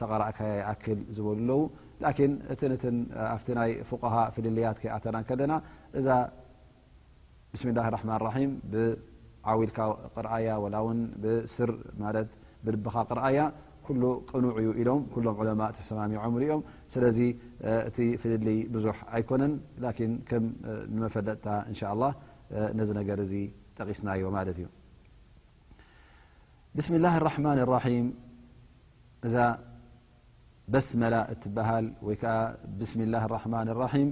ተቀራእካያ ይኣክል ዝበሉ ኣለዉ ላኪን እቲ ን ኣብቲ ናይ ፍቆሃ ፍልልያት ከይኣተና ከለና እዛ ብስሚላህ ራሕማን ራሒም ብዓዊልካ ቅርኣያ ወላ ውን ብስር ማለት ብልብኻ ቅርኣያ ኩሉ ቅኑዕ እዩ ኢሎም ኩሎም ዑለማ ተሰማሚዖምሉ እዮም ስለዚ እቲ ፍልልይ ብዙሕ ኣይኮነን ላኪን ከም ንመፈለጥታ እንሻ ላ ነዚ ነገር እዚ ጠቂስናዮ ማለት እዩ ብስሚ ላه ራማን ራም እዛ በስመላ እትበሃል ወይ ከዓ ብስሚ ላ ራማ ራም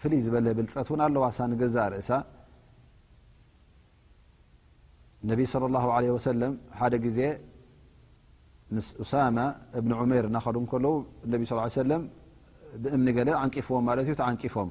ፍልይ ዝበለ ብልፀት እውን ኣለዋ ሳ ንገዛእ ርእሳ ነቢ صለ ላه ለ ወሰለም ሓደ ግዜ ምስ ኡሳማ እብኒ ዑመይር እናኸዱ ከለዉ ነቢ ስ ሰለም ብእምኒ ገለ ዓንቂፍዎም ማለት እዩ ተዓንቂፎም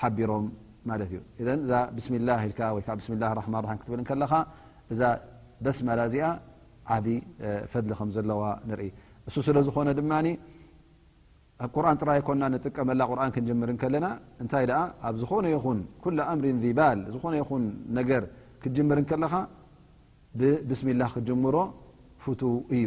ሓቢሮም ማለት እዩ እዘን እዛ ብስሚላ ኢልካ ወይከዓ ብስሚላ ራማ ራም ክትብል ከለኻ እዛ በስመላ እዚኣ ዓብ ፈድሊ ከም ዘለዋ ንርኢ እሱ ስለ ዝኾነ ድማ ኣብ ቁርን ጥራይ ኮና ንጥቀመላ ቁርን ክንጀምር ከለና እንታይ ደኣ ኣብ ዝኾነ ይኹን ኩላ ኣምሪ ዚባል ዝኾነ ይኹን ነገር ክትጀምር ከለኻ ብብስሚላ ክትጀምሮ ፍቱው እዩ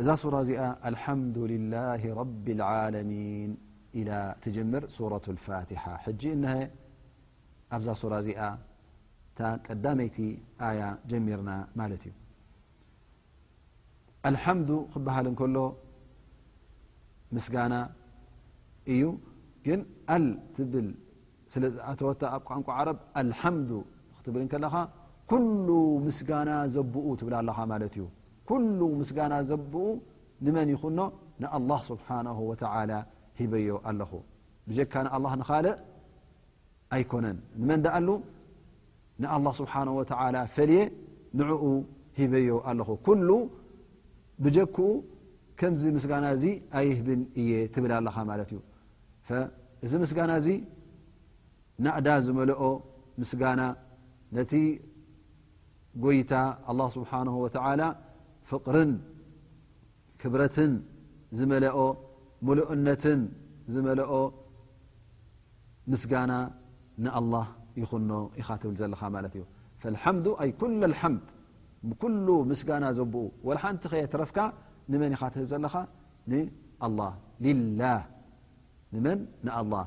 እዛ ሱራ እዚኣ ኣልሓምዱሊላሂ ረቢልዓለሚን ኢላ ትጀምር ሱረቱል ፋቲሓ ሕጂ እነሀ ኣብዛ ሱራ እዚኣ እታ ቀዳመይቲ ኣያ ጀሚርና ማለት እዩ ኣልሓምዱ ክበሃል እንከሎ ምስጋና እዩ ግን ኣል ትብል ስለ ዝኣተወታ ኣብ ቋንቋ ዓረብ ኣልሓምዱ ክትብል ከለኻ ኩሉ ምስጋና ዘብኡ ትብላ ኣለኻ ማለት እዩ ኩሉ ምስጋና ዘብኡ ንመን ይኹኖ ንኣላህ ስብሓናሁ ወተዓላ ሂበዮ ኣለኹ ብጀካ ንኣላህ ንኻልእ ኣይኮነን ንመን ደኣሉ ንኣላህ ስብሓን ወተዓላ ፈልየ ንዕኡ ሂበዮ ኣለኹ ኩሉ ብጀክኡ ከምዚ ምስጋና እዚ ኣይህብን እየ ትብል ኣለኻ ማለት እዩ እዚ ምስጋና እዚ ናእዳ ዝመልኦ ምስጋና ነቲ ጎይታ ኣላህ ስብሓነሁ ወተዓላ ፍቕርን ክብረትን ዝመለኦ ምሉእነትን ዝመለኦ ምስጋና ንኣላህ ይኹኖ ኢኻ ትብል ዘለኻ ማለት እዩ ፈልሓምዱ ኣይ ኩለ ልሓምድ ብኩሉ ምስጋና ዘብኡ ወላ ሓንቲ ከየትረፍካ ንመን ኢኻ ትህብ ዘለኻ ንኣላ ሊላህ ንመን ንኣላህ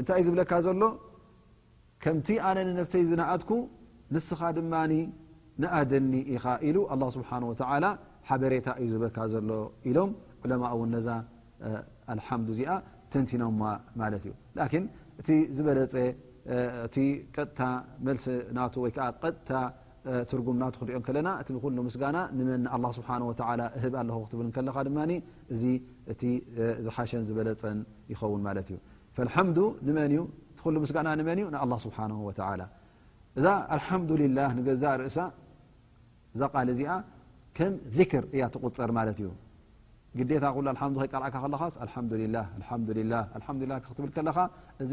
እንታይ እዩ ዝብለካ ዘሎ ከምቲ ኣነ ንነፍሰይ ዝነኣድኩ ንስኻ ድማ ንኣደኒ ኢኻ ኢሉ ኣላ ስብሓን ወተላ ሓበሬታ እዩ ዝበካ ዘሎ ኢሎም ዕለማ እውን ነዛ ኣልሓምዱ እዚኣ ተንቲኖማ ማለት እዩ ላኪን እቲ ዝበለፀ እቲ ቀጥታ መልሲ ናቱ ወይከዓ ቀጥታ ትርጉም ናቱ ክንሪኦ እንከለና እቲ ንኩሉ ምስጋና ንመን ንኣላ ስብሓን ወተላ እህብ ኣለኹ ክትብል ከለኻ ድማ እዚ እቲ ዝሓሸን ዝበለፀን ይኸውን ማለት እዩ ፈልሓምዱ ንመን እዩ እቲኩሉ ምስጋና ንመን እዩ ንኣላ ስብሓን ወተላ እዛ ኣልሓምዱላ ንገዛ ርእሳ እዛ ቃል እዚኣ ከም ذክር እያ ትቁፅር ማለት እዩ ግዴታ ሉ ኣሓም ከይቀርኣካ ከለኻስ ኣሓዱላ ክትብል ከለኻ እዚ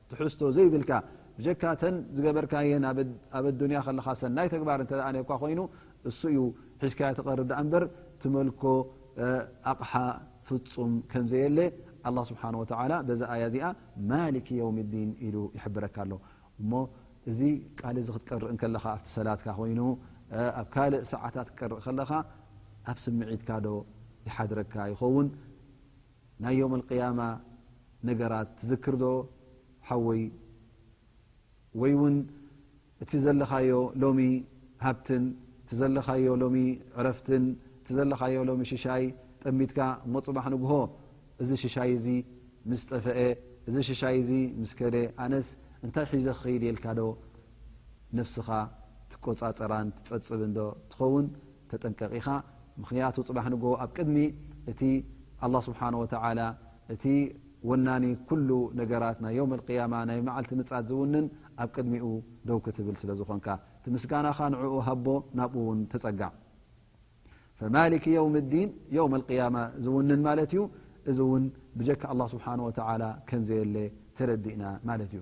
ትሕዝቶ ዘይብልካ ብጀካ ተን ዝገበርካየን ኣብ ኣዱንያ ከለካ ሰናይ ተግባር እተ ነካ ኮይኑ እሱ እዩ ሒዝካዮ ትቀርብ ዳኣ እንበር ትመልኮ ኣቕሓ ፍፁም ከምዘየለ ኣላ ስብሓን ወተላ በዛ ኣያ እዚኣ ማሊክ የውም ዲን ኢሉ ይሕብረካ ኣሎ እሞ እዚ ቃል እዚ ክትቀርእ ከለካ ኣብቲ ሰላትካ ኮይኑ ኣብ ካልእ ሰዓታት ክትቀርእ ከለካ ኣብ ስምዒትካ ዶ ይሓድረካ ይኸውን ናይ ዮም ኣልቅያማ ነገራት ትዝክር ዶ ሓወይ ወይ ውን እቲ ዘለኻዮ ሎሚ ሃብትን እቲ ዘለኻዮ ሎሚ ዕረፍትን እቲ ዘለኻዮ ሎሚ ሽሻይ ጠሚትካ እሞ ፅባሕ ንግሆ እዚ ሽሻይ እዚ ምስ ጠፈአ እዚ ሽሻይ እዚ ምስ ከደ ኣነስ እንታይ ሒዘ ክኸይድ የልካ ዶ ነብስኻ ትቆፃፀራን ትፀብፅብን ዶ ትኸውን ተጠንቀቅ ኢኻ ምኽንያቱ ጽባሕ ንግሆ ኣብ ቅድሚ እቲ ኣላህ ስብሓን ወተዓላ እቲ ወናኒ ኩሉ ነገራት ናይ ዮም ኣልቅያማ ናይ መዓልቲ ምጻት ዝውንን ኣብ ቅድሚኡ ደው ክትብል ስለ ዝኾንካ እቲ ምስጋናኻ ንዕኡ ሃቦ ናብኡ እውን ተጸጋዕ ፈማሊክ የውም ዲን የውም ኣልቅያማ ዝውንን ማለት እዩ እዚ እውን ብጀካ ኣላ ስብሓን ወተዓላ ከምዘየለ ተረዲእና ማለት እዩ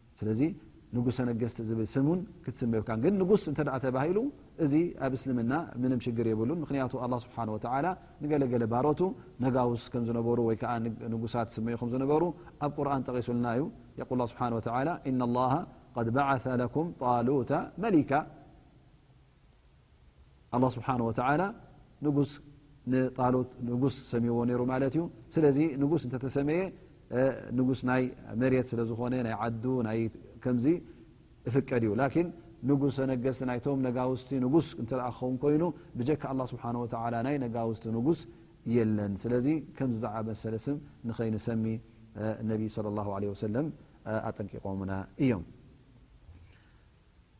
ስለዚ ንጉሰ ነገስት ዝብል ስም ውን ክትስመ የብካ ግን ንጉስ እተ ተባሂሉ እዚ ኣብ እስልምና ምንም ሽግር የብሉን ምክንያቱ ኣላ ስብሓን ወተላ ንገለገለ ባሮቱ ነጋውስ ከም ዝነበሩ ወይ ከዓ ንጉሳት ስመዩ ከም ዝነበሩ ኣብ ቁርን ጠቂሱልና እዩ የቁል ስብሓን ወተላ እና ላ ድ ባዓث ለኩም ጣሉተ መሊካ ኣላ ስብሓን ወተላ ንጉስ ንጣሉት ንጉስ ሰሚዎ ነይሩ ማለት እዩ ስለዚ ንጉስ እንተተሰመየ ንጉስ ናይ መሬት ስለ ዝኾነ ናይ ዓዱ ናይ ከምዚ እፍቀድ እዩ ላኪን ንጉሰ ነገስቲ ናይቶም ነጋውስቲ ንጉስ እንተ ክኸውን ኮይኑ ብጀካ ኣላ ስብሓን ወተላ ናይ ነጋውስቲ ንጉስ የለን ስለዚ ከምዚ ዝዓበሰለ ስም ንኸይንሰሚ ነቢይ ስለ ላ ለ ወሰለም ኣጠንቂቖምና እዮም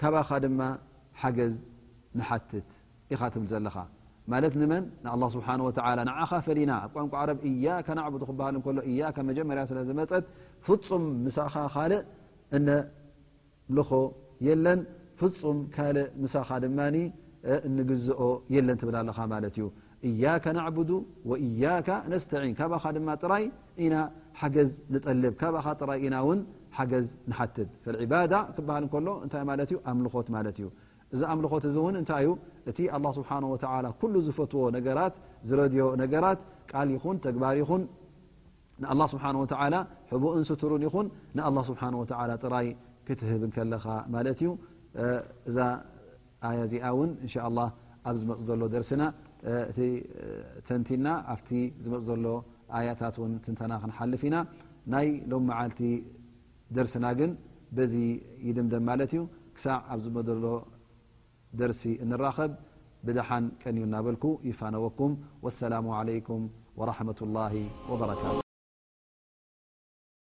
ካባኻ ድማ ሓገዝ ንሓትት ኢኻ ትብል ዘለኻ ማለት ንመን ንኣላ ስብሓን ወተላ ንዓኻ ፈሊና ኣብ ቋንቋ ዓረብ እያካ ናዕቡዱ ክበሃል እንከሎ እያካ መጀመርያ ስለ ዝመፀት ፍፁም ምሳኻ ካልእ እነምልኾ የለን ፍፁም ካልእ ምሳኻ ድማ እንግዝኦ የለን ትብል ኣለኻ ማለት እዩ እያከ ናዕቡዱ ወእያከ ነስተዒን ካባኻ ድማ ጥራይ ኢና ሓገዝ ንጠልብ ካባኻ ጥራይ ኢና ውን ሓገዝ ንሓትት ፈልዕባዳ ክበሃል ከሎ እንታይ ማለት እዩ ኣምልኾት ማለት እዩ እዚ ኣምልኾት እዚ እውን እንታይ እዩ እቲ ኣላ ስብሓን ወተላ ኩሉ ዝፈትዎ ነገራት ዝረድዮ ነገራት ቃል ይኹን ተግባር ይኹን ንኣላ ስብሓን ወተዓላ ሕቡእን ስቱርን ይኹን ንኣላ ስብሓን ወተዓላ ጥራይ ክትህብ ከለኻ ማለት እዩ እዛ ኣያ እዚኣ እውን እንሻ ላ ኣብ ዝመፅ ዘሎ ደርስና እቲ ተንቲና ኣብቲ ዝመፅ ዘሎ ኣያታት ን ትንተና ክንሓልፍ ኢና ናይ ሎም መዓልቲ ደርስና ግን በዚ ይድምደም ማለት እዩ ክሳዕ ኣብ ዝመዘሎ ደርሲ እንራኸብ ብደሓን ቀንዩ እናበልኩ ይፋነወኩም ወሰላሙ ዓለይኩም ወራሕመቱላሂ ወበረካቱ።